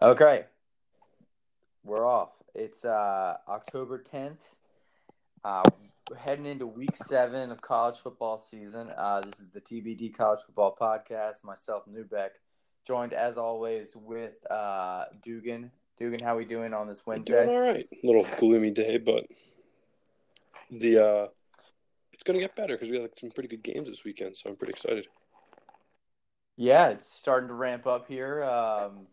Okay. We're off. It's uh, October 10th. Uh, we're heading into week seven of college football season. Uh, this is the TBD College Football Podcast. Myself, Newbeck, joined as always with uh, Dugan. Dugan, how we doing on this Wednesday? Doing all right. A little gloomy day, but the uh, it's gonna get better because we had like, some pretty good games this weekend, so I'm pretty excited. Yeah, it's starting to ramp up here. Um,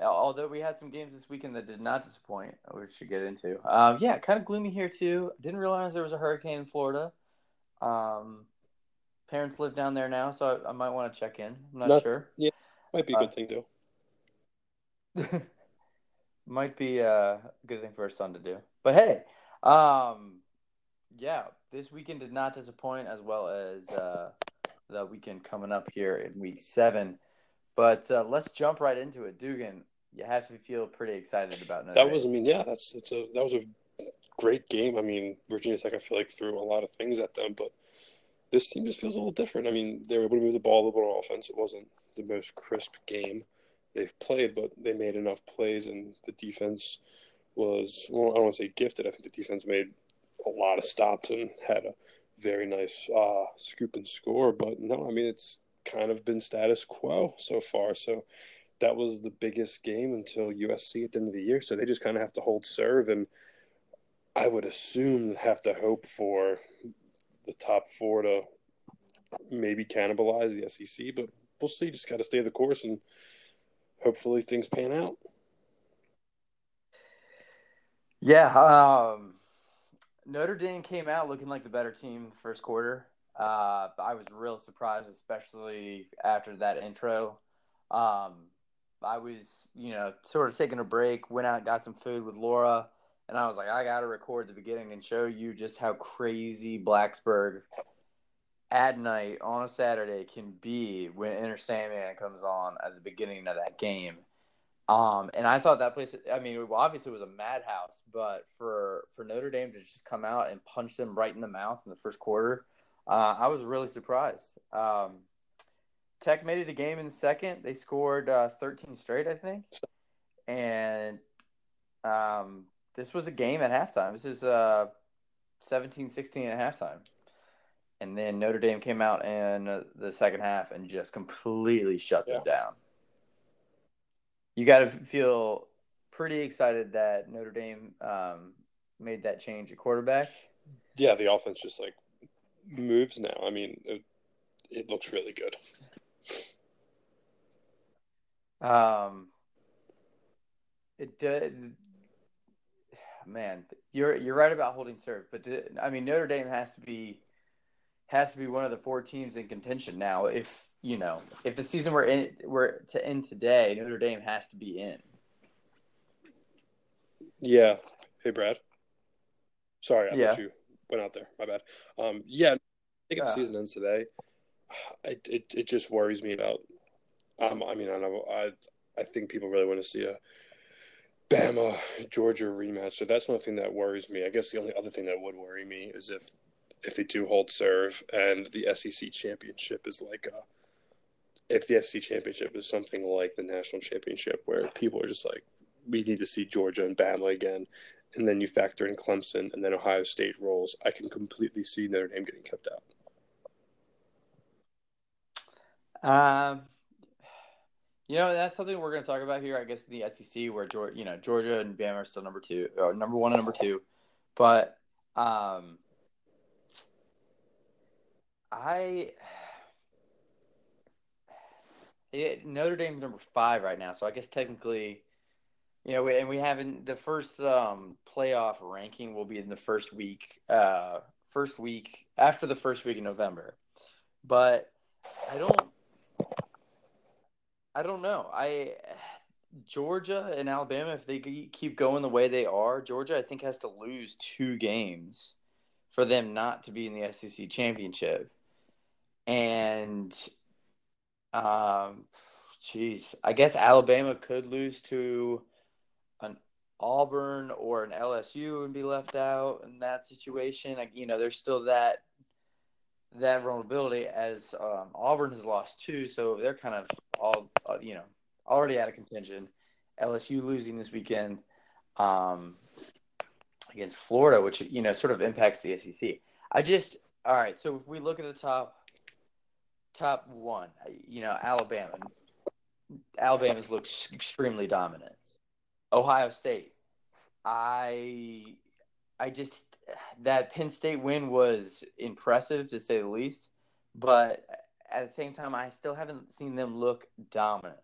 although we had some games this weekend that did not disappoint, which we should get into. Um, yeah, kind of gloomy here too. Didn't realize there was a hurricane in Florida. Um, parents live down there now, so I, I might want to check in. I'm not, Not- sure. Yeah, might be a Uh, good thing to. might be a good thing for our son to do. But hey, um, yeah, this weekend did not disappoint, as well as uh, the weekend coming up here in week seven. But uh, let's jump right into it, Dugan. You have to feel pretty excited about Notre That was, I mean, yeah, that's it's a that was a great game. I mean, Virginia Tech, I feel like threw a lot of things at them, but this team just feels a little different. I mean, they were able to move the ball a little bit on offense. It wasn't the most crisp game they've played, but they made enough plays, and the defense was well, I don't want to say gifted. I think the defense made a lot of stops and had a very nice uh, scoop and score. But no, I mean, it's kind of been status quo so far. So that was the biggest game until USC at the end of the year. So they just kind of have to hold serve, and I would assume have to hope for the top four to maybe cannibalize the SEC, but we'll see. Just got to stay the course, and hopefully things pan out. Yeah, um, Notre Dame came out looking like the better team first quarter. Uh, I was real surprised, especially after that intro. Um, I was, you know, sort of taking a break, went out, got some food with Laura, and I was like, I got to record the beginning and show you just how crazy Blacksburg at night on a Saturday can be when Enter Sandman comes on at the beginning of that game. Um, and I thought that place. I mean, obviously it was a madhouse, but for for Notre Dame to just come out and punch them right in the mouth in the first quarter, uh, I was really surprised. Um, Tech made it a game in the second. They scored uh, 13 straight, I think, and um, this was a game at halftime. This is uh, 17-16 at halftime. And then Notre Dame came out in the second half and just completely shut them down you got to feel pretty excited that Notre Dame um, made that change at quarterback. Yeah, the offense just like moves now. I mean, it, it looks really good. Um, it did. Man, you're you're right about holding serve, but to, I mean Notre Dame has to be has to be one of the four teams in contention now. If you know, if the season were in were to end today, Notre Dame has to be in. Yeah. Hey, Brad. Sorry, I Yeah. thought you went out there. My bad. Um, yeah, I think if the season ends today, it, it it just worries me about. Um, I mean, I know I I think people really want to see a Bama Georgia rematch, so that's one thing that worries me. I guess the only other thing that would worry me is if if they do hold serve and the SEC championship is like a if the SEC championship is something like the national championship where people are just like we need to see Georgia and Bama again and then you factor in Clemson and then Ohio State rolls, I can completely see Notre Dame getting kept out. Um, you know that's something we're going to talk about here. I guess in the SEC, where Georgia, you know, Georgia and Bama are still number two, or number one and number two, but um, I it, Notre Dame's number five right now, so I guess technically, you know, we, and we haven't the first um, playoff ranking will be in the first week, uh, first week after the first week in November, but I don't. I don't know. I Georgia and Alabama, if they keep going the way they are, Georgia I think has to lose two games for them not to be in the SEC championship. And um jeez, I guess Alabama could lose to Auburn or an LSU and be left out in that situation. Like, you know, there's still that that vulnerability as um, Auburn has lost two, so they're kind of all uh, you know already out of contention. LSU losing this weekend um, against Florida, which you know sort of impacts the SEC. I just all right. So if we look at the top top one, you know Alabama. Alabama's looks extremely dominant. Ohio State. I I just that Penn State win was impressive to say the least, but at the same time, I still haven't seen them look dominant.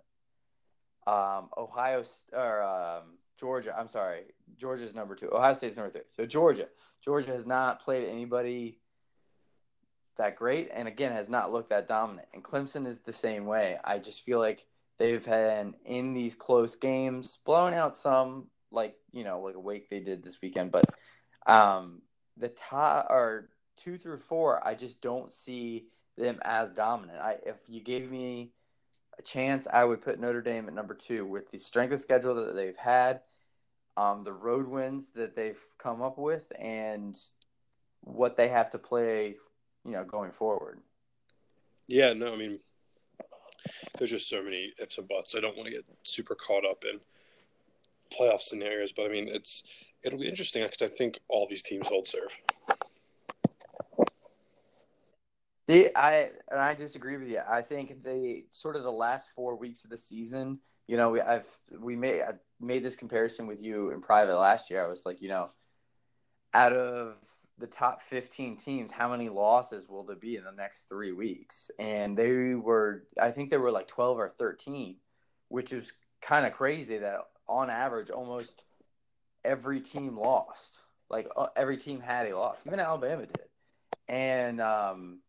Um, Ohio or um, Georgia, I'm sorry, Georgia's number two. Ohio State's number three. So Georgia, Georgia has not played anybody that great, and again has not looked that dominant. And Clemson is the same way. I just feel like they've had in these close games, blown out some, like you know, like a Wake they did this weekend, but um, the top or two through four, I just don't see them as dominant. I if you gave me a chance, I would put Notre Dame at number two with the strength of schedule that they've had, um, the road wins that they've come up with, and what they have to play, you know, going forward. Yeah, no, I mean, there's just so many ifs and buts. I don't want to get super caught up in playoff scenarios, but I mean, it's it'll be interesting because I think all these teams hold serve. See, I and I disagree with you. I think the sort of the last four weeks of the season, you know, we I've we made I made this comparison with you in private last year. I was like, you know, out of the top 15 teams, how many losses will there be in the next three weeks? And they were, I think they were like 12 or 13, which is kind of crazy that on average, almost every team lost. Like uh, every team had a loss, even Alabama did. And um,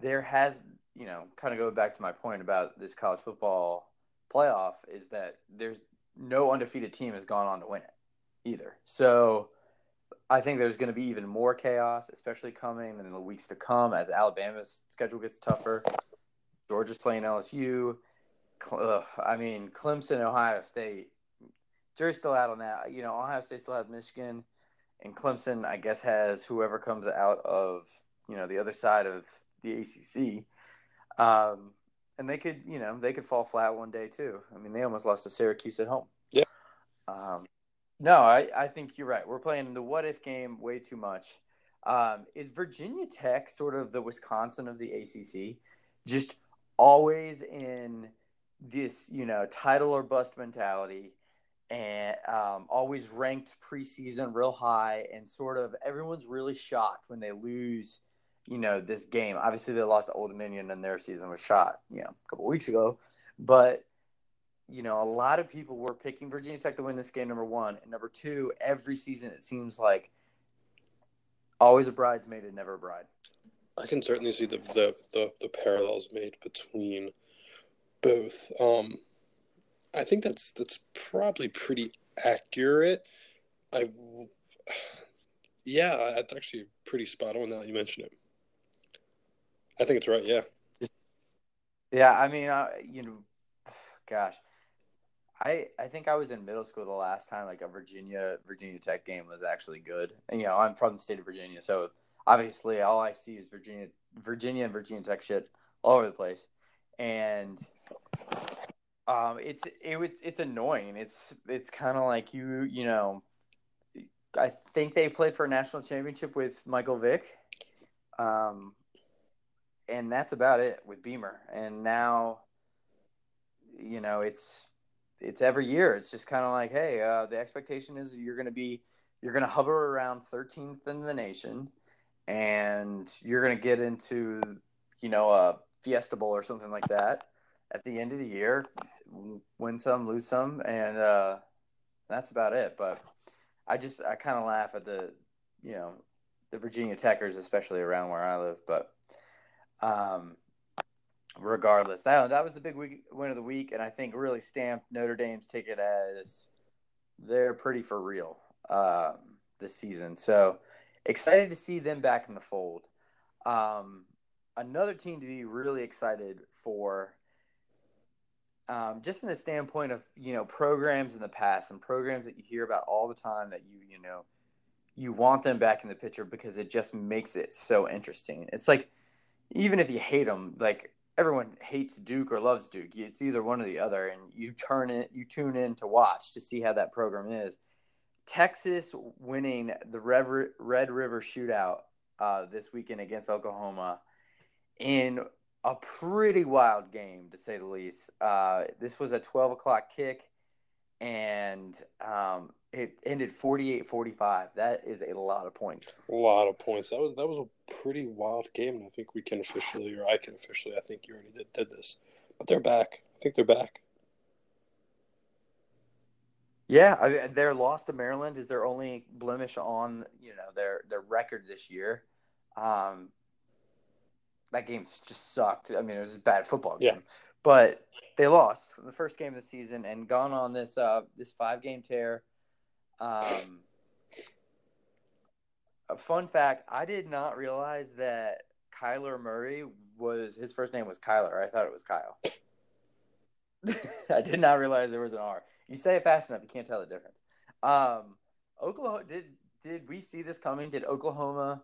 there has, you know, kind of go back to my point about this college football playoff is that there's no undefeated team has gone on to win it either. So I think there's going to be even more chaos, especially coming in the weeks to come as Alabama's schedule gets tougher. Georgia's playing LSU. Ugh, I mean, Clemson, Ohio State. Jury's still out on that. You know, Ohio State still has Michigan, and Clemson, I guess, has whoever comes out of you know the other side of the ACC. Um, and they could, you know, they could fall flat one day too. I mean, they almost lost to Syracuse at home. Yeah. Um, no, I, I think you're right. We're playing the what if game way too much. Um, is Virginia Tech sort of the Wisconsin of the ACC? Just always in this, you know, title or bust mentality and um, always ranked preseason real high and sort of everyone's really shocked when they lose you know, this game. Obviously, they lost to Old Dominion and their season was shot, you know, a couple weeks ago. But, you know, a lot of people were picking Virginia Tech to win this game, number one. And number two, every season it seems like always a bridesmaid and never a bride. I can certainly see the, the, the, the parallels made between both. Um, I think that's that's probably pretty accurate. I yeah, that's actually pretty spot on now that you mention it. I think it's right. Yeah. Yeah, I mean, uh, you know, gosh, I I think I was in middle school the last time like a Virginia Virginia Tech game was actually good. And you know, I'm from the state of Virginia, so obviously all I see is Virginia Virginia and Virginia Tech shit all over the place, and um, it's it, was it's annoying. It's it's kind of like you you know, I think they played for a national championship with Michael Vick. Um, and that's about it with Beamer. And now, you know, it's it's every year. It's just kind of like, hey, uh, the expectation is you're going to be you're going to hover around 13th in the nation, and you're going to get into you know a Fiesta Bowl or something like that at the end of the year, win some, lose some, and uh, that's about it. But I just I kind of laugh at the you know the Virginia Techers, especially around where I live, but um, regardless, that that was the big week, win of the week, and I think really stamped Notre Dame's ticket as they're pretty for real um, this season. So excited to see them back in the fold. Um, another team to be really excited for. Um, just in the standpoint of you know programs in the past and programs that you hear about all the time that you you know you want them back in the picture because it just makes it so interesting. It's like even if you hate them, like everyone hates Duke or loves Duke. It's either one or the other, and you turn it, you tune in to watch to see how that program is. Texas winning the Red, River Shootout uh, this weekend against Oklahoma in a pretty wild game, to say the least. Uh, this was a 12 o'clock kick, and um, it ended 48-45. That is a lot of points. A lot of points. That was that was a pretty wild game, and I think we can officially, or I can officially, I think you already did, did this, but they're back. I think they're back. Yeah, I mean, their loss to Maryland is their only blemish on you know their their record this year. Um, that game just sucked. I mean, it was a bad football game. Yeah. But they lost the first game of the season and gone on this uh, this five game tear. Um, a fun fact: I did not realize that Kyler Murray was his first name was Kyler. I thought it was Kyle. I did not realize there was an R. You say it fast enough, you can't tell the difference. Um, Oklahoma did did we see this coming? Did Oklahoma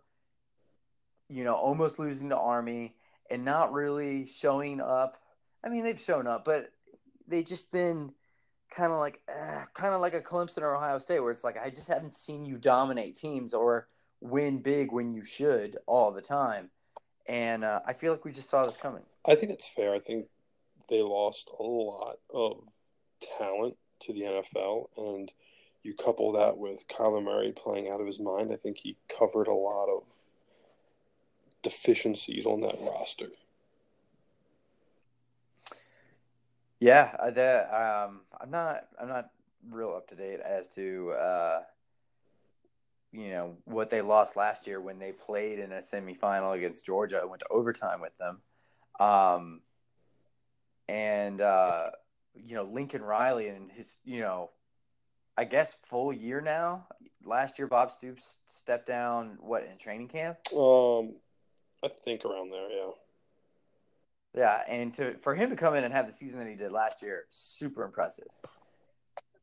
you know, almost losing to Army and not really showing up. I mean, they've shown up, but they've just been kind of like, uh, kind of like a Clemson or Ohio State, where it's like I just haven't seen you dominate teams or win big when you should all the time. And uh, I feel like we just saw this coming. I think it's fair. I think they lost a lot of talent to the NFL, and you couple that with Kyler Murray playing out of his mind. I think he covered a lot of deficiencies on that roster. Yeah, that um, I'm not I'm not real up to date as to uh, you know what they lost last year when they played in a semifinal against Georgia. I went to overtime with them, um, and uh, you know Lincoln Riley and his you know I guess full year now. Last year, Bob Stoops stepped down. What in training camp? Um, I think around there, yeah. Yeah, and to for him to come in and have the season that he did last year, super impressive.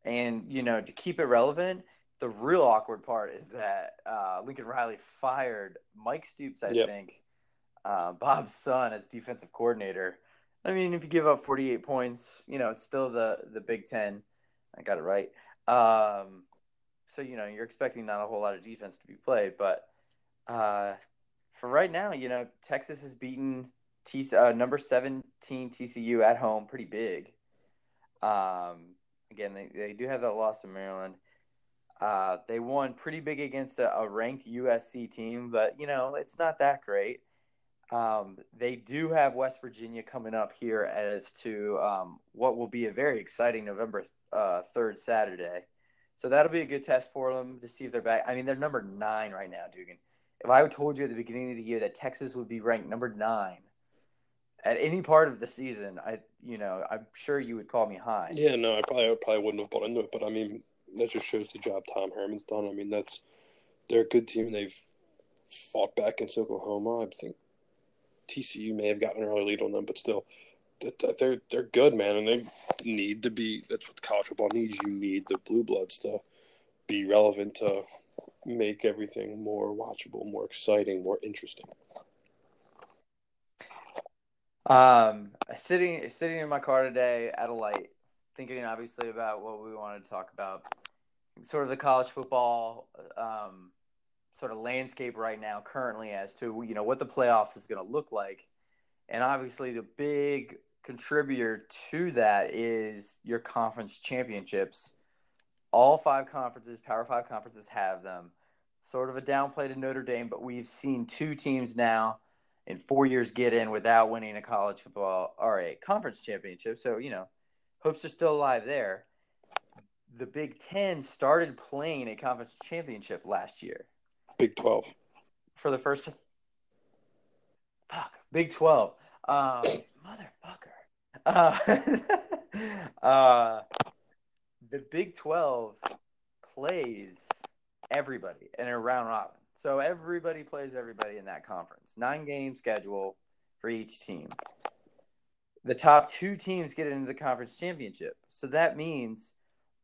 And you know, to keep it relevant, the real awkward part is that uh, Lincoln Riley fired Mike Stoops, I yep. think, uh, Bob's son, as defensive coordinator. I mean, if you give up 48 points, you know, it's still the the Big Ten. I got it right. Um, so you know, you're expecting not a whole lot of defense to be played, but uh, for right now, you know, Texas has beaten T- uh, number 17 TCU at home pretty big. Um, again, they, they do have that loss to Maryland. Uh, they won pretty big against a, a, ranked USC team, but, you know, it's not that great. Um, they do have West Virginia coming up here as to um, what will be a very exciting November uh, 3rd Saturday. So that'll be a good test for them to see if they're back. I mean, they're number nine right now, Dugan if I told you at the beginning of the year that Texas would be ranked number nine at any part of the season, I you know I'm sure you would call me high. Yeah, no, I probably I probably wouldn't have bought into it, but I mean that just shows the job Tom Herman's done. I mean that's they're a good team. They've fought back against Oklahoma. I think TCU may have gotten an early lead on them, but still, they're they're good, man, and they need to be. That's what college football needs. You need the blue bloods to be relevant to make everything more watchable, more exciting, more interesting? Um, sitting sitting in my car today at a light, thinking obviously about what we wanted to talk about, sort of the college football um, sort of landscape right now, currently as to you know what the playoffs is going to look like, and obviously the big contributor to that is your conference championships. All five conferences, Power Five conferences, have them. Sort of a downplay to Notre Dame, but we've seen two teams now in four years get in without winning a college football or a conference championship. So, you know, hopes are still alive there. The Big Ten started playing a conference championship last year. Big 12. For the first time. Fuck. Big 12. Um, motherfucker. Uh, uh, the Big 12 plays everybody in a round robin. So everybody plays everybody in that conference. Nine game schedule for each team. The top two teams get into the conference championship. So that means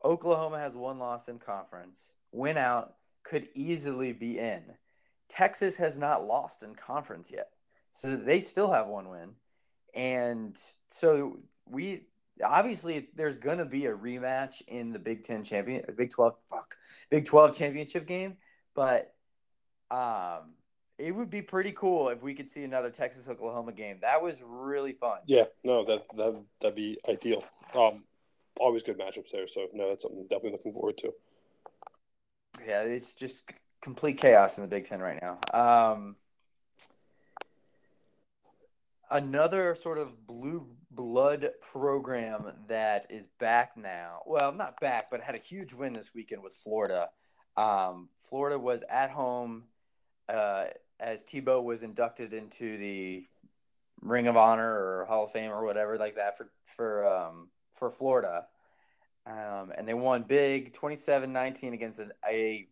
Oklahoma has one loss in conference, win out, could easily be in. Texas has not lost in conference yet. So they still have one win. and so we obviously there's gonna be a rematch in the Big Ten champion, Big Twelve, fuck, Big Twelve championship game, but um, it would be pretty cool if we could see another Texas Oklahoma game. That was really fun. Yeah, no, that that that'd be ideal. Um, always good matchups there. So no, that's something I'm definitely looking forward to. Yeah, it's just complete chaos in the Big Ten right now. Um, another sort of blue blood program that is back now. Well, not back, but had a huge win this weekend was Florida. Um, Florida was at home uh, as Tebow was inducted into the Ring of Honor or Hall of Fame or whatever like that for for um, for Florida. Um, and they won big 27-19 against an, a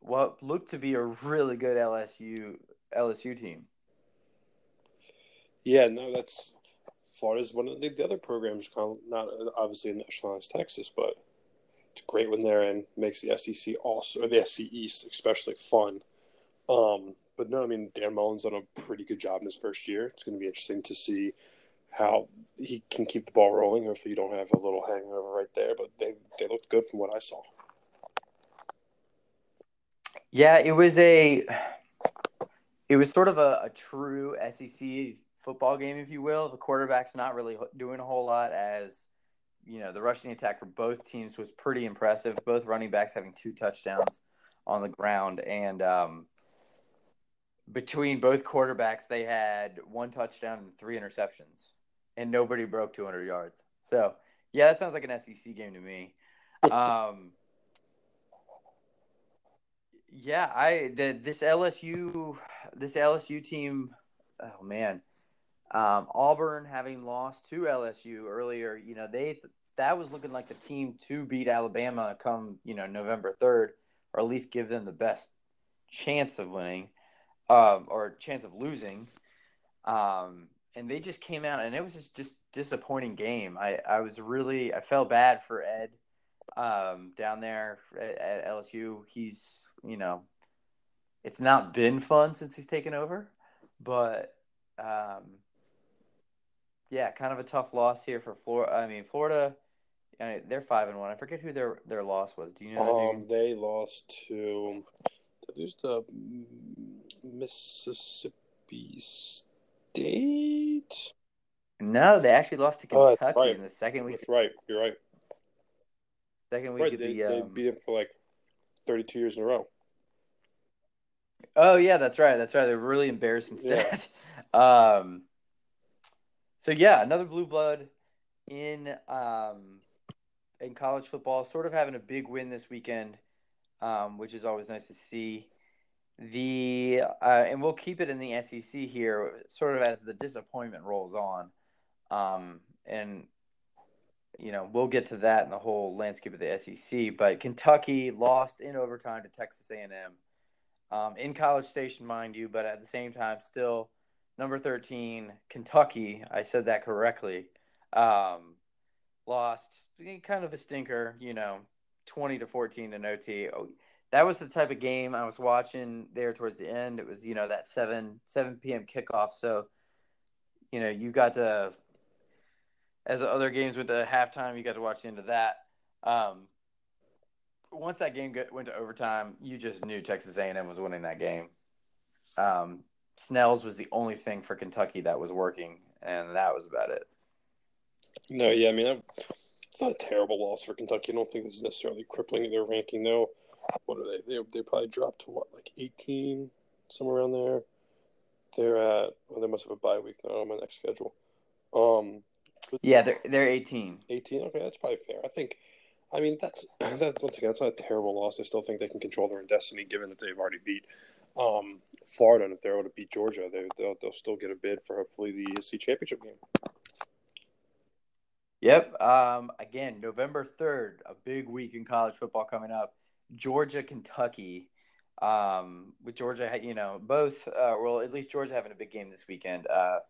what looked to be a really good LSU LSU team. Yeah, no, that's Florida's one of the, the other programs, not obviously in echelon as Texas, but it's great when they're in. Makes the SEC also, or the SC East especially fun. Um, but no, I mean Dan Mullen's done a pretty good job in his first year. It's going to be interesting to see how he can keep the ball rolling, Hopefully, you don't have a little hangover right there. But they they looked good from what I saw. Yeah, it was a it was sort of a, a true SEC football game, if you will. The quarterback's not really doing a whole lot as you know the rushing attack for both teams was pretty impressive. Both running backs having two touchdowns on the ground, and um, between both quarterbacks, they had one touchdown and three interceptions, and nobody broke 200 yards. So yeah, that sounds like an SEC game to me. Um, yeah, I the, this LSU this LSU team. Oh man, um, Auburn having lost to LSU earlier, you know, they that was looking like the team to beat Alabama come, you know, November 3rd, or at least give them the best chance of winning um, or chance of losing. Um, and they just came out, and it was just, just disappointing game. I, I was really, I felt bad for Ed um, down there at, at LSU. He's, you know, it's not been fun since he's taken over, but um, yeah, kind of a tough loss here for Florida. I mean, Florida, I mean, they're five and one. I forget who their their loss was. Do you know? Um, they lost to they lose to Mississippi State. No, they actually lost to Oh, Kentucky right. in the second week. That's right. You're right. Second week Right. of They, the. they Um... beat him for like 32 years in a row. Oh yeah, that's right. That's right. They're really embarrassing Yeah. um. So yeah, another blue blood in um in college football, sort of having a big win this weekend, um, which is always nice to see. The uh, and we'll keep it in the SEC here, sort of as the disappointment rolls on, um, and you know we'll get to that in the whole landscape of the SEC. But Kentucky lost in overtime to Texas A and M, um, in College Station, mind you, but at the same time, still number thirteen, Kentucky. I said that correctly. Um, lost kind of a stinker, you know, twenty to fourteen in OT. That was the type of game I was watching there towards the end. It was, you know, that seven seven p.m. kickoff. So, you know, you got to, as the other games with the halftime, you got to watch the end of that. Um, once that game went to overtime, you just knew Texas A&M was winning that game. Um, Snell's was the only thing for Kentucky that was working, and that was about it. No, yeah, I mean, it's not a terrible loss for Kentucky. I don't think it's necessarily crippling their ranking, though. What are they? They they probably dropped to what, like 18, somewhere around there. They're at. Well, they must have a bye week now on my next schedule. Um, Yeah, they're they're 18. 18. Okay, that's probably fair. I think. I mean, that's that's once again, it's not a terrible loss. I still think they can control their own destiny, given that they've already beat um, Florida, and if they're able to beat Georgia, they, they'll they'll still get a bid for hopefully the SEC championship game. Yep. Um, again, November 3rd, a big week in college football coming up. Georgia, Kentucky. Um, with Georgia, you know, both, uh, well, at least Georgia having a big game this weekend. Uh,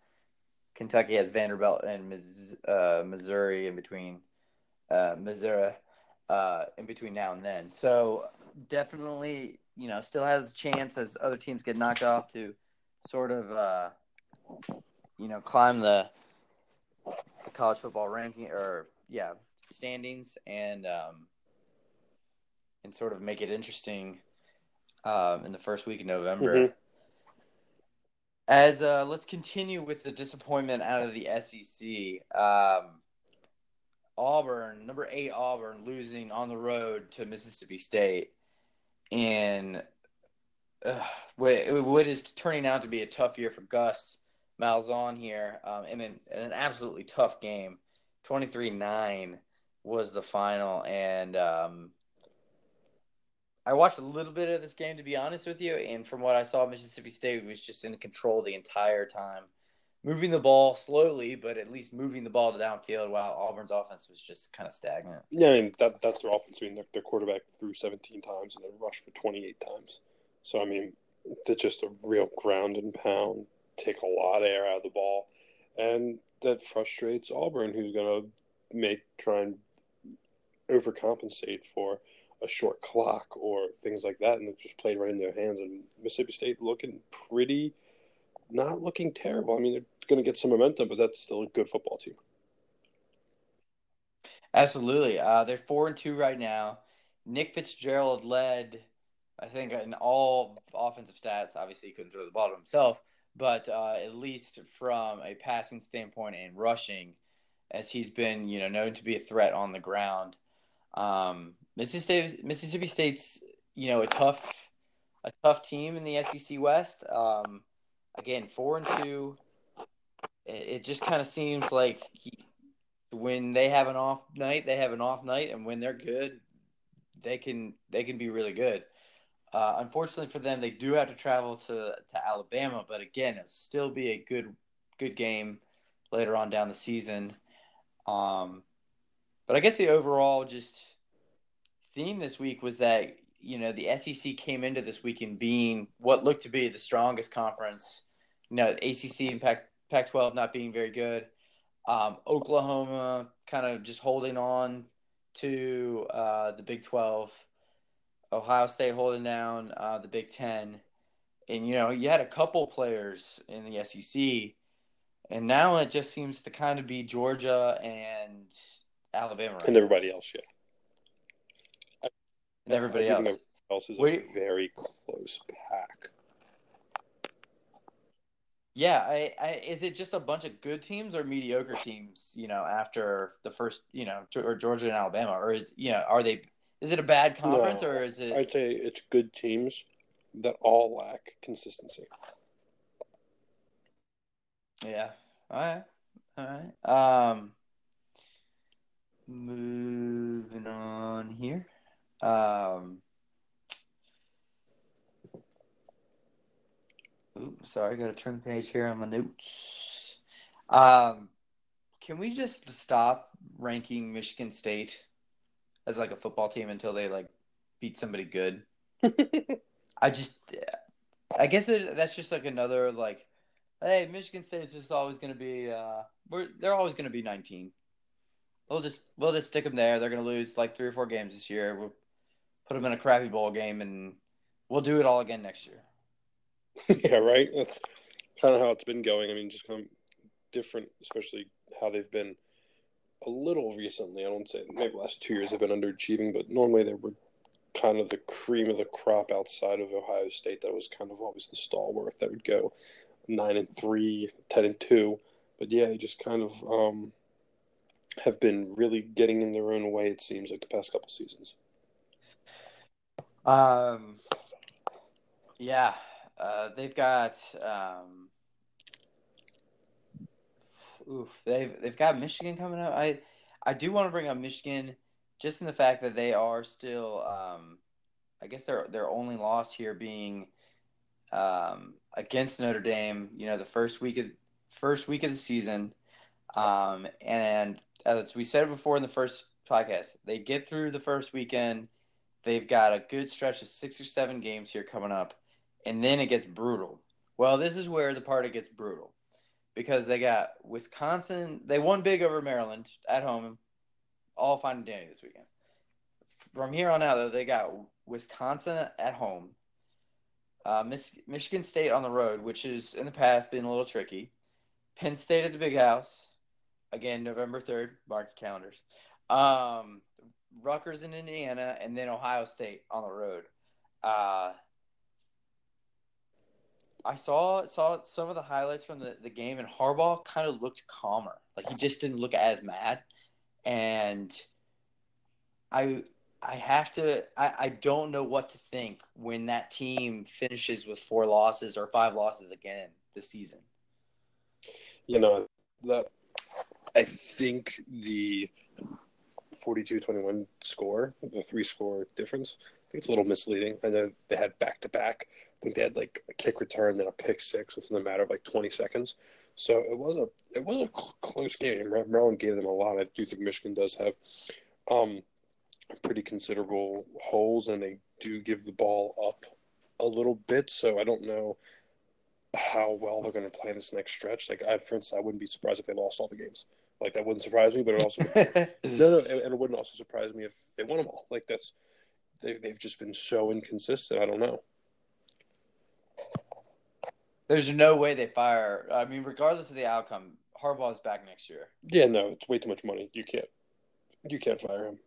Kentucky has Vanderbilt and Miss, uh, Missouri in between, uh, Missouri, uh, in between now and then. So definitely, you know, still has a chance as other teams get knocked off to sort of, uh, you know, climb the the college football ranking or yeah standings and um, and sort of make it interesting um, in the first week of November. Mhm. As uh, let's continue with the disappointment out of the SEC. Um, Auburn, number eight Auburn, losing on the road to Mississippi State, and uh, what is turning out to be a tough year for Gus Malzahn here, um, in, an, in an absolutely tough game. 23-9 was the final, and um, I watched a little bit of this game to be honest with you, and from what I saw, Mississippi State was just in control the entire time, moving the ball slowly, but at least moving the ball to downfield, while Auburn's offense was just kind of stagnant. Yeah, I mean that that's their offense. I mean, their, their quarterback threw 17 times and then rushed for 28 times. So I mean, they're just a real ground and pound, take a lot of air out of the ball, and that frustrates Auburn, who's going to make try and overcompensate for a short clock or things like that, and it just played right in their hands. And Mississippi State looking pretty, not looking terrible. I mean, they're going to get some momentum, but that's still a good football team. Absolutely. Uh, they're four and two right now. Nick Fitzgerald led, I think, in all offensive stats. Obviously, he couldn't throw the ball to himself, but uh, at least from a passing standpoint and rushing, as he's been, you know, known to be a threat on the ground. Um, Mississippi Mississippi State's, you know, a tough, a tough team in the SEC West. Um, again, four and two. It, it just kind of seems like he, when they have an off night, they have an off night, and when they're good, they can they can be really good. Uh, unfortunately for them, they do have to travel to to Alabama, but again, it'll still be a good good game later on down the season. Um, but I guess the overall just theme this week was that you know the SEC came into this weekend being what looked to be the strongest conference. You know, ACC and Pac Pac twelve not being very good. Um, Oklahoma kind of just holding on to uh, the Big Twelve. Ohio State holding down uh, the Big Ten, and you know you had a couple players in the SEC, and now it just seems to kind of be Georgia and Alabama right And everybody else, yeah. And everybody else. everybody else is Where a very close pack. Yeah, I, I, is it just a bunch of good teams or mediocre teams? You know, after the first, you know, or Georgia and Alabama, or is you know, are they? Is it a bad conference No, or is it? I'd say it's good teams that all lack consistency. Yeah. All right. All right. Um. Moving on here. Um. Ooh, sorry, I got to turn the page here on my notes. Um, can we just stop ranking Michigan State as like a football team until they like beat somebody good? I just, I guess that's just like another like, hey, Michigan State's just always going to be, uh, we're they're always going to be 19. We'll just we'll just stick them there. They're going to lose like three or four games this year. We'll put them in a crappy bowl game, and we'll do it all again next year. yeah, right. That's kind of how it's been going. I mean, just kind of different, especially how they've been a little recently. I don't say maybe last two years they've been underachieving, but normally they were kind of the cream of the crop outside of Ohio State. That was kind of always the stalwart that would go nine and three, ten and two. But yeah, they just kind of um, have been really getting in their own way. It seems like the past couple seasons. Um, yeah, uh, they've got um, oof, they've they've got Michigan coming up. I I do want to bring up Michigan just in the fact that they are still, um, I guess their their only loss here being um, against Notre Dame. You know, the first week of first week of the season, um, and as we said before in the first podcast, they get through the first weekend. They've got a good stretch of six or seven games here coming up, and then it gets brutal. Well, this is where the part it gets brutal because they got Wisconsin. They won big over Maryland at home, all fine and dandy this weekend. From here on out, though, they got Wisconsin at home, uh, Mich- Michigan State on the road, which is in the past been a little tricky, Penn State at the Big House, again November third. Mark calendars. Um, Rutgers in Indiana, and then Ohio State on the road. Uh, I saw saw some of the highlights from the, the game, and Harbaugh kind of looked calmer. Like he just didn't look as mad. And I I have to I, I don't know what to think when that team finishes with four losses or five losses again this season. You know, that I think the 42-21 score, the three score difference, I think it's a little misleading. I know they had back to back. I think they had like a kick return, then a pick six within a matter of like 20 seconds. So it was a it was a close game. Maryland gave them a lot. I do think Michigan does have um, pretty considerable holes, and they do give the ball up a little bit. So I don't know how well they're going to play in this next stretch. Like, I, for instance, I wouldn't be surprised if they lost all the games. Like that wouldn't surprise me, but it also no, no, and it wouldn't also surprise me if they won them all. Like that's they, they've just been so inconsistent. I don't know. There's no way they fire. I mean, regardless of the outcome, Harbaugh's back next year. Yeah, no, it's way too much money. You can't, you can't fire him.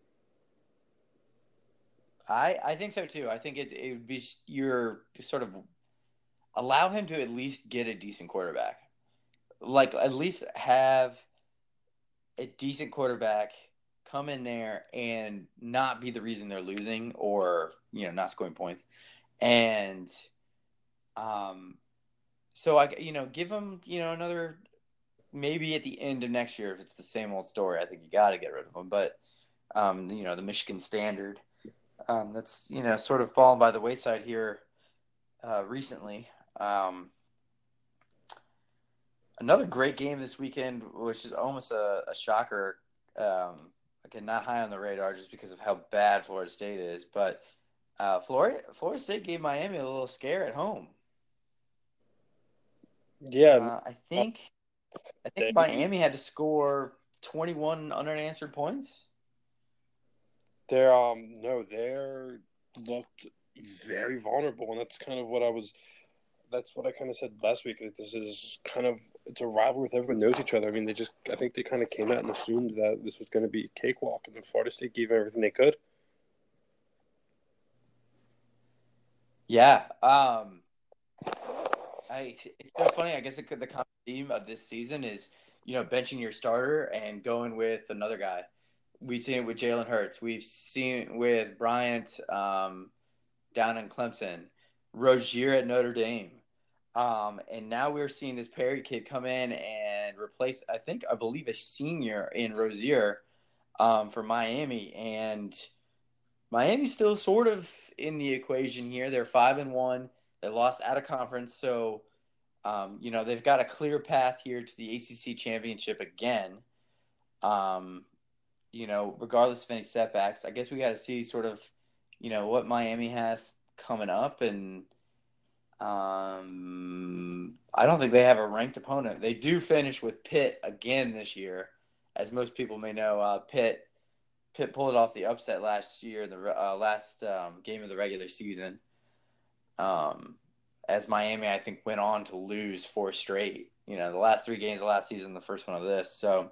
I I think so too. I think it it would be your sort of allow him to at least get a decent quarterback, like at least have a decent quarterback come in there and not be the reason they're losing or you know not scoring points, and um so I, you know, give them, you know, another maybe at the end of next year if it's the same old story. I think you got to get rid of them. But, um, you know, the Michigan standard um, that's you know sort of fallen by the wayside here uh, recently. Um, another great game this weekend, which is almost a, a shocker. Um, again, not high on the radar just because of how bad Florida State is, but uh, Florida Florida State gave Miami a little scare at home. Yeah, uh, I think I think Miami had to score twenty one unanswered points. They're um no, they're looked very vulnerable, and that's kind of what I was. That's what I kind of said last week. That this is kind of it's a rivalry with everyone knows each other. I mean, they just I think they kind of came out and assumed that this was going to be a cakewalk, and then Florida State gave everything they could. Yeah, um, I, it's so funny. I guess the, the common theme of this season is, you know, benching your starter and going with another guy. We've seen it with Jalen Hurts. We've seen it with Bryant um, down in Clemson, Rosier at Notre Dame. Um, and now we're seeing this Perry kid come in and replace, I think, I believe, a senior in Rosier um, for Miami. And Miami's still sort of in the equation here. They're five and one. They lost out of conference, so um, you know they've got a clear path here to the ACC championship again. Um, you know, regardless of any setbacks, I guess we got to see sort of, you know, what Miami has coming up, and um, I don't think they have a ranked opponent. They do finish with Pitt again this year, as most people may know. Uh, Pitt Pitt pulled off the upset last year, in the uh, last um, game of the regular season. Um, as Miami, I think, went on to lose four straight. You know, the last three games of last season, the first one of this. So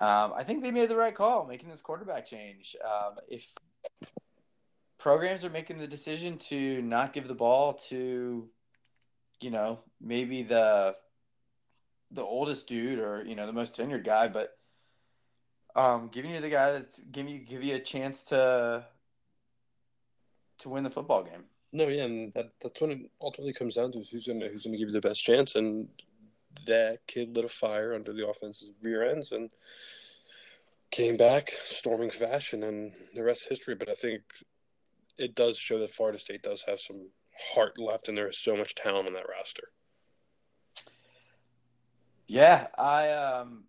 um, I think they made the right call making this quarterback change. Um, if programs are making the decision to not give the ball to, you know, maybe the the oldest dude or you know the most tenured guy, but um, giving you the guy that's giving you give you a chance to to win the football game. No, yeah, and that, that's when it ultimately comes down to who's gonna who's gonna give you the best chance, and that kid lit a fire under the offense's rear ends and came back storming fashion, and the rest is history. But I think it does show that Florida State does have some heart left, and there is so much talent on that roster. Yeah, I um,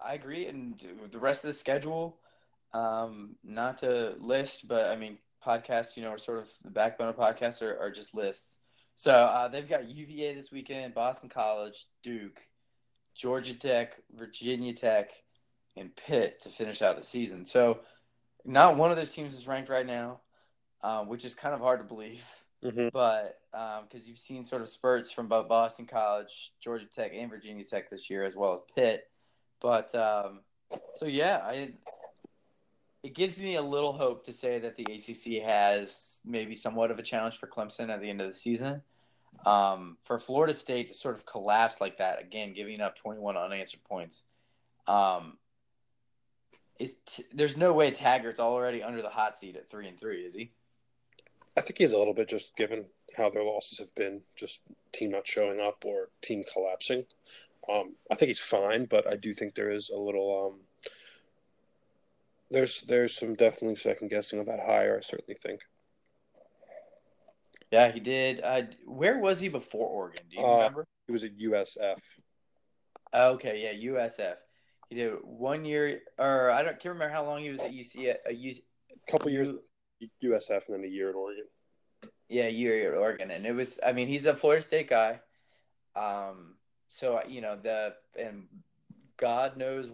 I agree, and the rest of the schedule, um, not to list, but I mean podcasts, you know, are sort of the backbone of podcasts are, are just lists. So uh, they've got UVA this weekend, Boston College, Duke, Georgia Tech, Virginia Tech, and Pitt to finish out the season. So not one of those teams is ranked right now, uh, which is kind of hard to believe. Mm-hmm. But because um, you've seen sort of spurts from both Boston College, Georgia Tech, and Virginia Tech this year, as well as Pitt. But um, so yeah, I it gives me a little hope to say that the ACC has maybe somewhat of a challenge for Clemson at the end of the season. Um, for Florida State to sort of collapse like that again, giving up 21 unanswered points, um, is t- there's no way Taggart's already under the hot seat at three and three, is he? I think he's a little bit just given how their losses have been, just team not showing up or team collapsing. Um, I think he's fine, but I do think there is a little um, there's there's some definitely second guessing of that hire. I certainly think. Yeah, he did. Uh, where was he before Oregon? Do you Uh, remember? He was at USF. Okay, yeah, USF. He did one year, or I don't can't remember how long he was at UC. At, uh, U, A couple years USF and then a year at Oregon. yeah, year at Oregon, and it was. I mean, he's a Florida State guy. Um, so you know the and God knows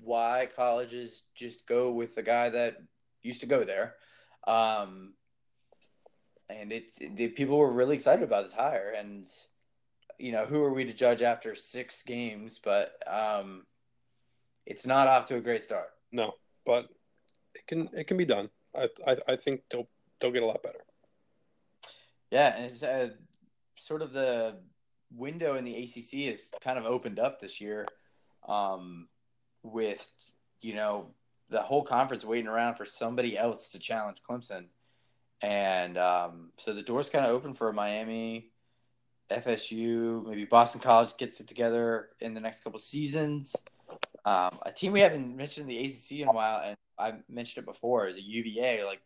why colleges just go with the guy that used to go there. Um, and it's the people were really excited about this hire, and you know who are we to judge after six games? But um, it's not off to a great start. No, but it can it can be done. I I, I think they'll they'll get a lot better. Yeah, and it's uh, sort of the window in the ACC is kind of opened up this year, um, with you know the whole conference waiting around for somebody else to challenge Clemson, and um, so the door's kind of open for Miami, FSU, maybe Boston College gets it together in the next couple seasons. Um, a team we haven't mentioned in the ACC in a while, and I mentioned it before, as a UVA. Like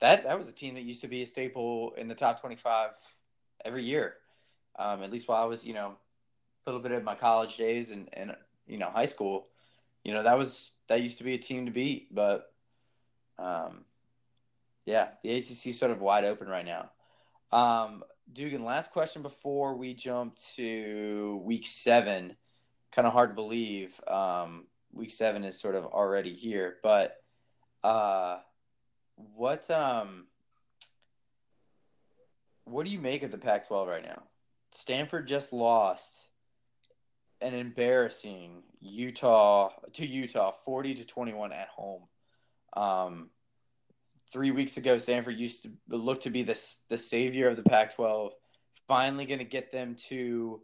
that, that was a team that used to be a staple in the top twenty-five every year. Um, at least while I was, you know, a little bit of my college days and, and you know high school, you know that was that used to be a team to beat. But um, yeah, the ACC is sort of wide open right now. Um, Dugan, last question before we jump to week seven. Kind of hard to believe. Um, week seven is sort of already here, but uh, what um, what do you make of the Pac-12 right now? Stanford just lost an embarrassing Utah to Utah, forty to twenty-one at home. Um, three weeks ago, Stanford used to look to be the the savior of the Pac-12. Finally, going to get them to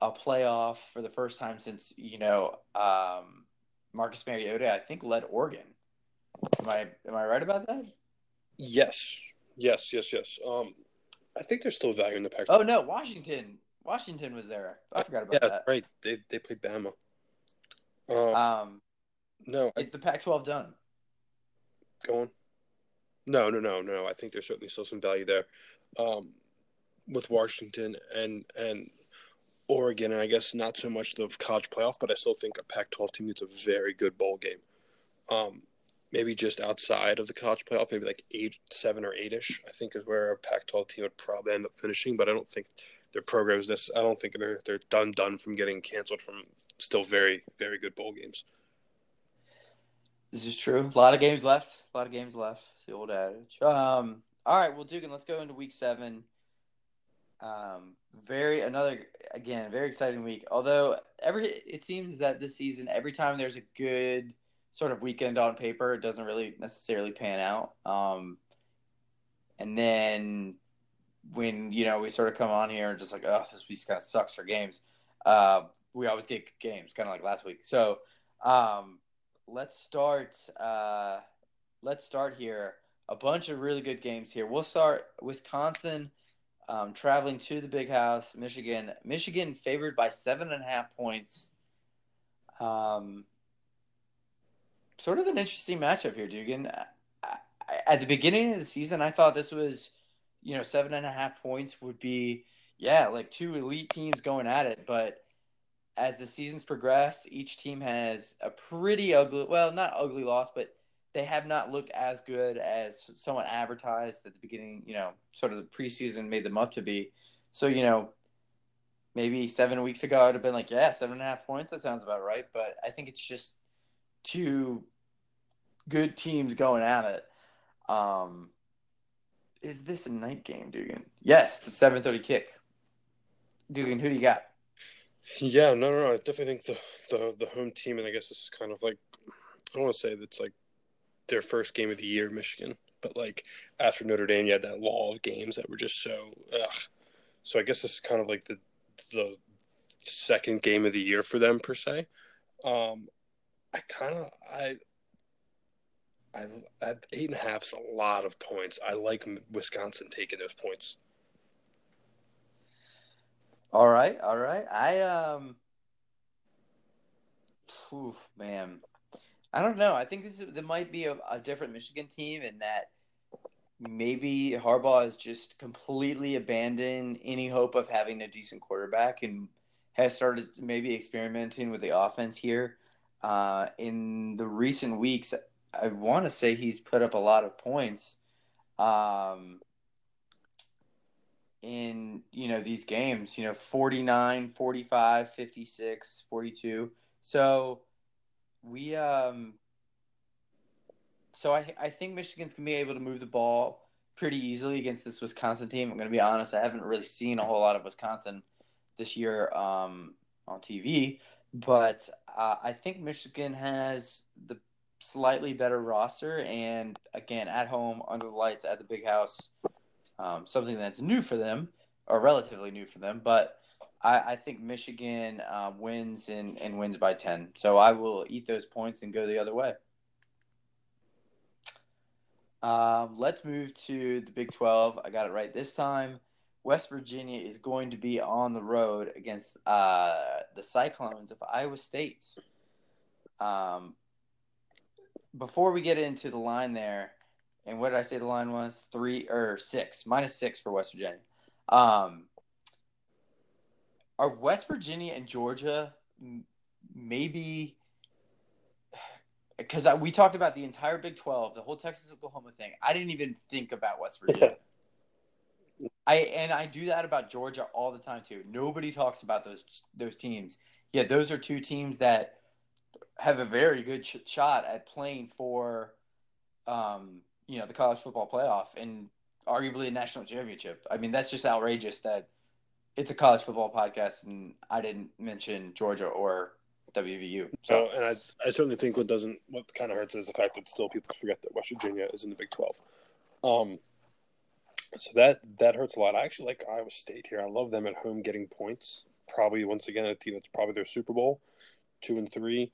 a playoff for the first time since you know um, Marcus Mariota. I think led Oregon. Am I am I right about that? Yes, yes, yes, yes. Um, I think there's still value in the Pac. Oh no, Washington. Washington was there. I forgot about yeah, that. right. They they played Bama. Um, Um, no, I, is the Pac-12 done? go on. No, no, no, no. I think there's certainly still some value there, um, with Washington and and Oregon, and I guess not so much the college playoff, but I still think a Pac-12 team is a very good bowl game. Um, maybe just outside of the college playoff, maybe like eight, seven or eight ish. I think is where a Pac-12 team would probably end up finishing, but I don't think their program is this. I don't think they're they're done done from getting canceled from still very very good bowl games. This is true. A lot of games left. A lot of games left. It's the old adage. Um, all right, well, Dugan, let's go into week seven. Um, very another again very exciting week. Although every it seems that this season, every time there's a good sort of weekend on paper, it doesn't really necessarily pan out. Um, and then when you know we sort of come on here and just like, oh, this week kind of sucks for games. Uh, we always get games, kind of like last week. So um, let's start. Uh, let's start here. A bunch of really good games here. We'll start Wisconsin um, traveling to the Big House, Michigan. Michigan favored by seven and a half points. Um, sort of an interesting matchup here, Dugan. At the beginning of the season, I thought this was, you know, seven and a half points would be, yeah, like two elite teams going at it. But as the seasons progress, each team has a pretty ugly, well, not ugly loss, but they have not looked as good as someone advertised at the beginning, you know, sort of the preseason made them up to be. So, you know, maybe seven weeks ago, I'd have been like, yeah, seven and a half points. That sounds about right. But I think it's just two good teams going at it. Um, is this a night game, Dugan? Yes, it's a seven thirty kick. Dugan, who do you got? Yeah, no, no, no. I definitely think the, the the home team, and I guess this is kind of like I don't want to say that's like their first game of the year, Michigan, but like after Notre Dame, you had that law of games that were just so. Ugh. So I guess this is kind of like the the second game of the year for them per se. Um, I kind of I. I at eight and a half is a lot of points. I like Wisconsin taking those points. All right, all right. I um, oof, man, I don't know. I think this is, there might be a, a different Michigan team in that maybe Harbaugh has just completely abandoned any hope of having a decent quarterback and has started maybe experimenting with the offense here. Uh, in the recent weeks, I want to say he's put up a lot of points. Um, in you know these games you know 49 45 56 42 so we um so i i think michigan's gonna be able to move the ball pretty easily against this wisconsin team i'm gonna be honest i haven't really seen a whole lot of wisconsin this year um on tv but uh, i think michigan has the slightly better roster and again at home under the lights at the big house um, something that's new for them or relatively new for them. But I, I think Michigan uh, wins and, and wins by 10. So I will eat those points and go the other way. Um, let's move to the Big 12. I got it right this time. West Virginia is going to be on the road against uh, the Cyclones of Iowa State. Um, before we get into the line there, and what did I say the line was? Three or six, minus six for West Virginia. Um, are West Virginia and Georgia maybe because we talked about the entire Big Twelve, the whole Texas Oklahoma thing. I didn't even think about West Virginia. I and I do that about Georgia all the time too. Nobody talks about those those teams. Yeah, those are two teams that have a very good ch- shot at playing for um, you know the college football playoff and arguably a national championship. I mean, that's just outrageous that it's a college football podcast and I didn't mention Georgia or WVU. So, and I, I certainly think what doesn't what kind of hurts is the fact that still people forget that West Virginia is in the Big Twelve. Um, so that that hurts a lot. I actually like Iowa State here. I love them at home getting points. Probably once again a team that's probably their Super Bowl, two and three.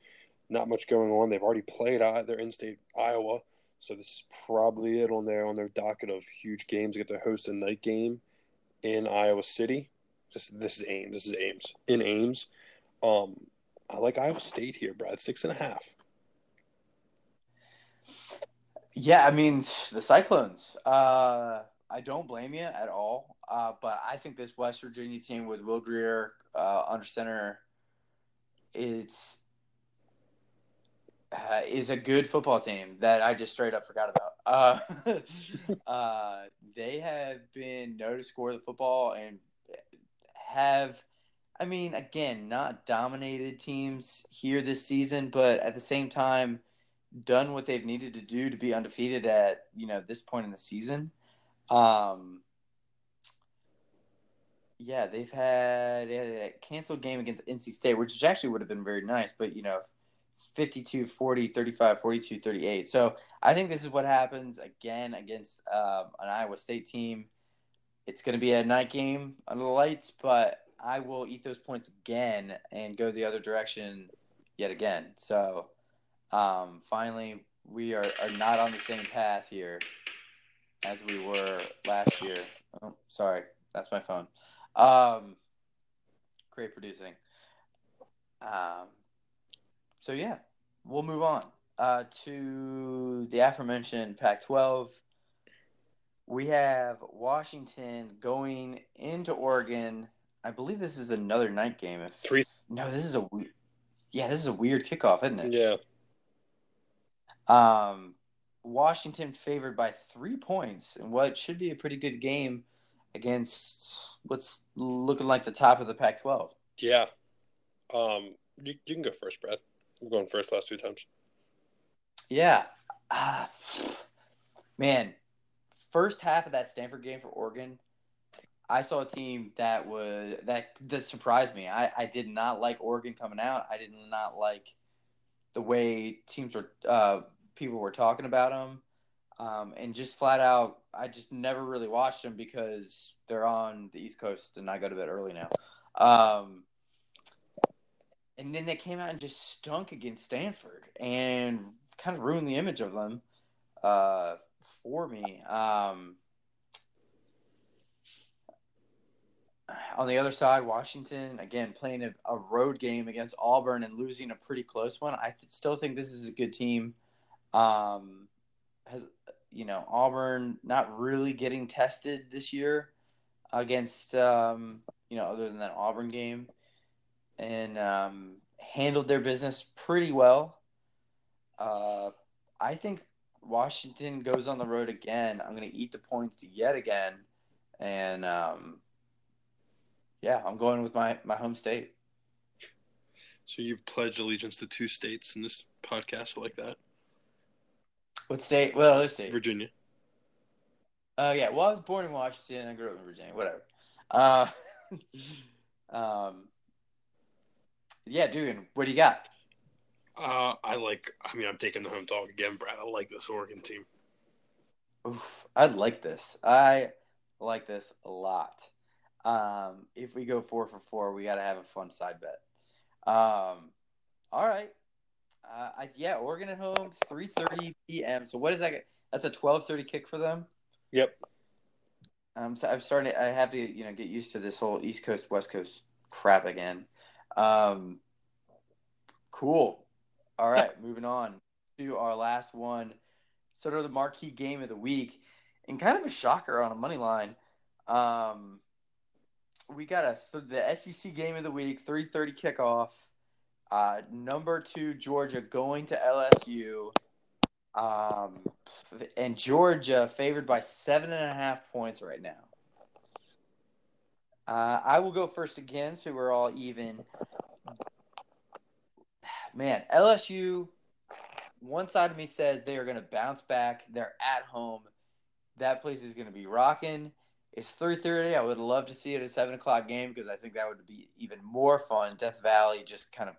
Not much going on. They've already played. Their in-state Iowa. So this is probably it on their on their docket of huge games. They get to host a night game in Iowa City. This this is Ames. This is Ames in Ames. Um, I like Iowa State here, Brad. Six and a half. Yeah, I mean the Cyclones. Uh, I don't blame you at all. Uh, but I think this West Virginia team with Will Grier uh, under center, it's uh, is a good football team that I just straight up forgot about. Uh, uh, they have been known to score the football and have, I mean, again, not dominated teams here this season, but at the same time, done what they've needed to do to be undefeated at you know this point in the season. Um, yeah, they've had, a canceled game against NC State, which actually would have been very nice, but you know 52 40 35 42 38 so i think this is what happens again against um, an iowa state team. It's going to be a night game under the lights but i will eat those points again and go the other direction yet again. So um, finally we are, are not on the same path here as we were last year oh sorry that's my phone um, great producing um, so yeah, we'll move on uh, to the aforementioned Pac-12. We have Washington going into Oregon. I believe this is another night game. If three, no, this is a weird. Yeah, this is a weird kickoff, isn't it? Yeah. Um, Washington favored by three points in what should be a pretty good game against what's looking like the top of the Pac-12. Yeah. Um, you, you can go first, Brad. I'm going first last two times. Yeah. Uh, man, first half of that Stanford game for Oregon, I saw a team that was that that surprised me. I, I did not like Oregon coming out. I did not like the way teams were uh, people were talking about them, um, and just flat out, I just never really watched them because they're on the East Coast and I go to bed early now. Um, and then they came out and just stunk against Stanford and kind of ruined the image of them uh, for me. Um, on the other side, Washington again playing a, a, road game against Auburn and losing a pretty close one. I still think this is a good team. Um, has you know Auburn not really getting tested this year against um, you know other than that Auburn game, and um, handled their business pretty well. Uh, I think Washington goes on the road again. I'm going to eat the points yet again, and um, yeah, I'm going with my my home state. So you've pledged allegiance to two states in this podcast, like that. What state? What other state? Virginia. Oh uh, yeah. Well, I was born in Washington. I grew up in Virginia. Whatever. Uh, um, yeah, dude. What do you got? Uh, I like. I mean, I'm taking the home dog again, Brad. I like this Oregon team. Oof, I like this. I like this a lot. Um, if we go four for four, we got to have a fun side bet. Um, all right. Uh, I, yeah, Oregon at home, three thirty p.m. So what is that? That's a twelve thirty kick for them. Yep. Um, so I'm starting. To, I have to, you know, get used to this whole East Coast West Coast crap again. Um, cool. All right, moving on to our last one, sort of the marquee game of the week, and kind of a shocker on a money line. Um, we got a th- the SEC game of the week, three thirty kickoff. Uh, number two Georgia going to LSU, um, and Georgia favored by seven and a half points right now. Uh, I will go first again, so we're all even. Man, LSU. One side of me says they are going to bounce back. They're at home. That place is going to be rocking. It's three thirty. I would love to see it at a seven o'clock game because I think that would be even more fun. Death Valley just kind of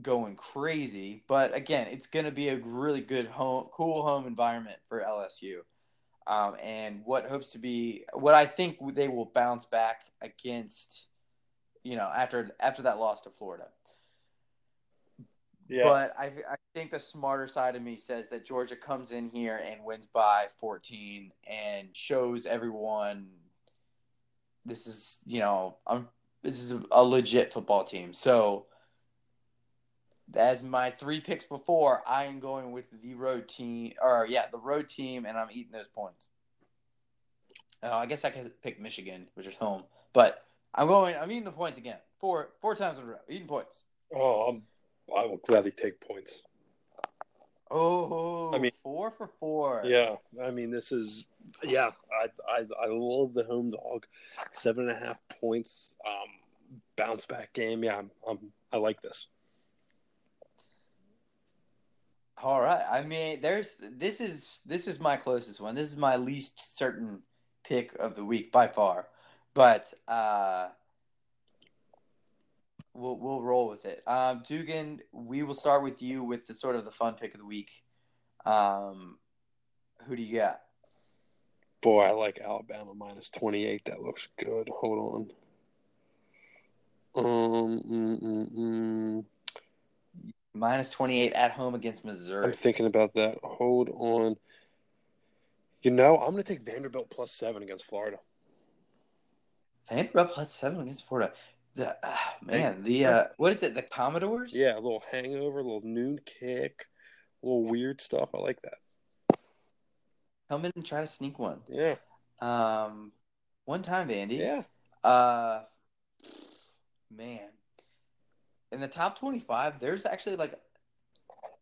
going crazy, but again, it's going to be a really good home, cool home environment for LSU, um, and what hopes to be what I think they will bounce back against, you know, after after that loss to Florida. Yeah. But I, I think the smarter side of me says that Georgia comes in here and wins by 14 and shows everyone this is, you know, I'm, this is a legit football team. So, as my three picks before, I am going with the road team, or yeah, the road team, and I'm eating those points. Uh, I guess I could pick Michigan, which is home, but I'm going. I'm eating the points again, four four times in a row, eating points. Oh, I'm I will gladly take points. Oh, I mean, four for four. Yeah, I mean, this is yeah. I I, I love the home dog, seven and a half points, um, bounce back game. Yeah, I'm, I'm I like this. All right. I mean, there's this is this is my closest one. This is my least certain pick of the week by far, but uh, we'll we'll roll with it. Um, Dugan, we will start with you with the sort of the fun pick of the week. Um, who do you got? Boy, I like Alabama minus twenty eight. That looks good. Hold on. Um, mm, mm, mm. Minus twenty eight at home against Missouri. I'm thinking about that. Hold on. You know, I'm going to take Vanderbilt plus seven against Florida. Vanderbilt plus seven against Florida. The uh, man, the uh, what is it? The Commodores? Yeah, a little hangover, a little noon kick, a little weird stuff. I like that. Come in and try to sneak one. Yeah. Um, one time, Andy. Yeah. Uh, man, in the top twenty-five, there's actually like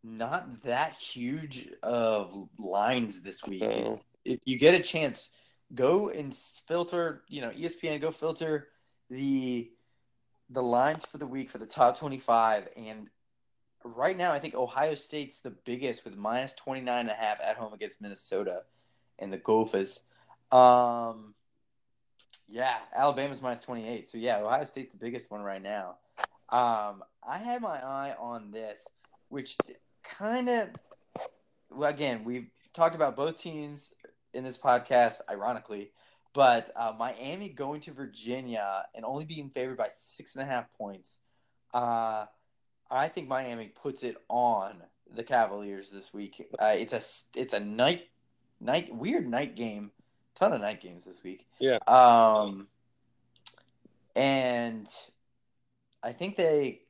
not that huge of lines this week. Oh. If you get a chance, go and filter. You know, ESPN. Go filter the the lines for the week for the top 25 and right now i think ohio state's the biggest with minus 29 and a half at home against minnesota and the gophers um Yeah, Alabama's minus 28. So, yeah, Ohio State's the biggest one right now. Um, I had my eye on this, which kind of, well, again, we've talked about both teams in this podcast, ironically, but uh, Miami going to Virginia and only being favored by six and a half points. Uh, I think Miami puts it on the Cavaliers this week. Uh, it's a it's a night night weird night game. Ton of night games this week. Yeah. Um. And I think they,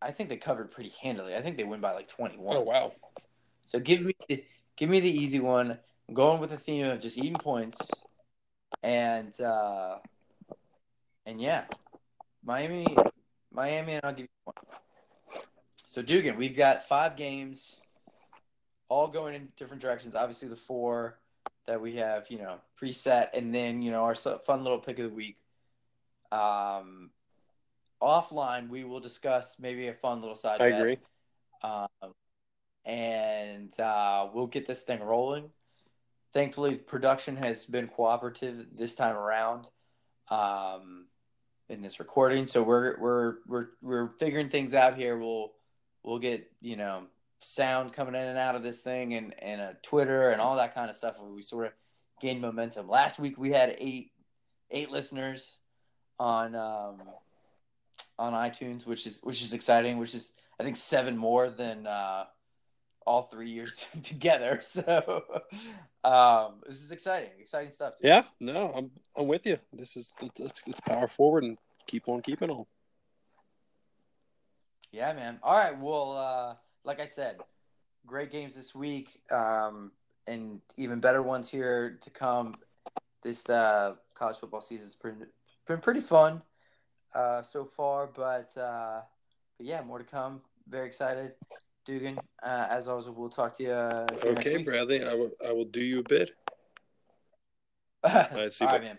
I think they covered pretty handily. I think they win by like twenty one. Oh wow. So give me the, give me the easy one. I'm going with the theme of just eating points, and uh, and yeah, Miami, Miami, and I'll give you one. So Dugan, we've got five games, all going in different directions. Obviously, the four that we have, you know, preset, and then you know our fun little pick of the week. Um, offline, we will discuss maybe a fun little side. I bet. agree. Um, and uh, we'll get this thing rolling. Thankfully, production has been cooperative this time around um, in this recording, so we're we're we're we're figuring things out here. We'll we'll get you know sound coming in and out of this thing, and and a Twitter and all that kind of stuff. We sort of gain momentum. Last week we had eight eight listeners on um, on iTunes, which is which is exciting. Which is I think seven more than uh, all three years together. So um, this is exciting, exciting stuff. Dude. Yeah, no, I'm I'm with you. This is let's, let's power forward and keep on keeping on. Yeah, man. All right. Well, uh, like I said, great games this week, um, and even better ones here to come. This uh, college football season has been, been pretty fun uh, so far, but, uh, but yeah, more to come. Very excited. Dugan, uh, as always, we'll talk to you. Uh, okay, Bradley, I will, I will do you a bid. All right, man.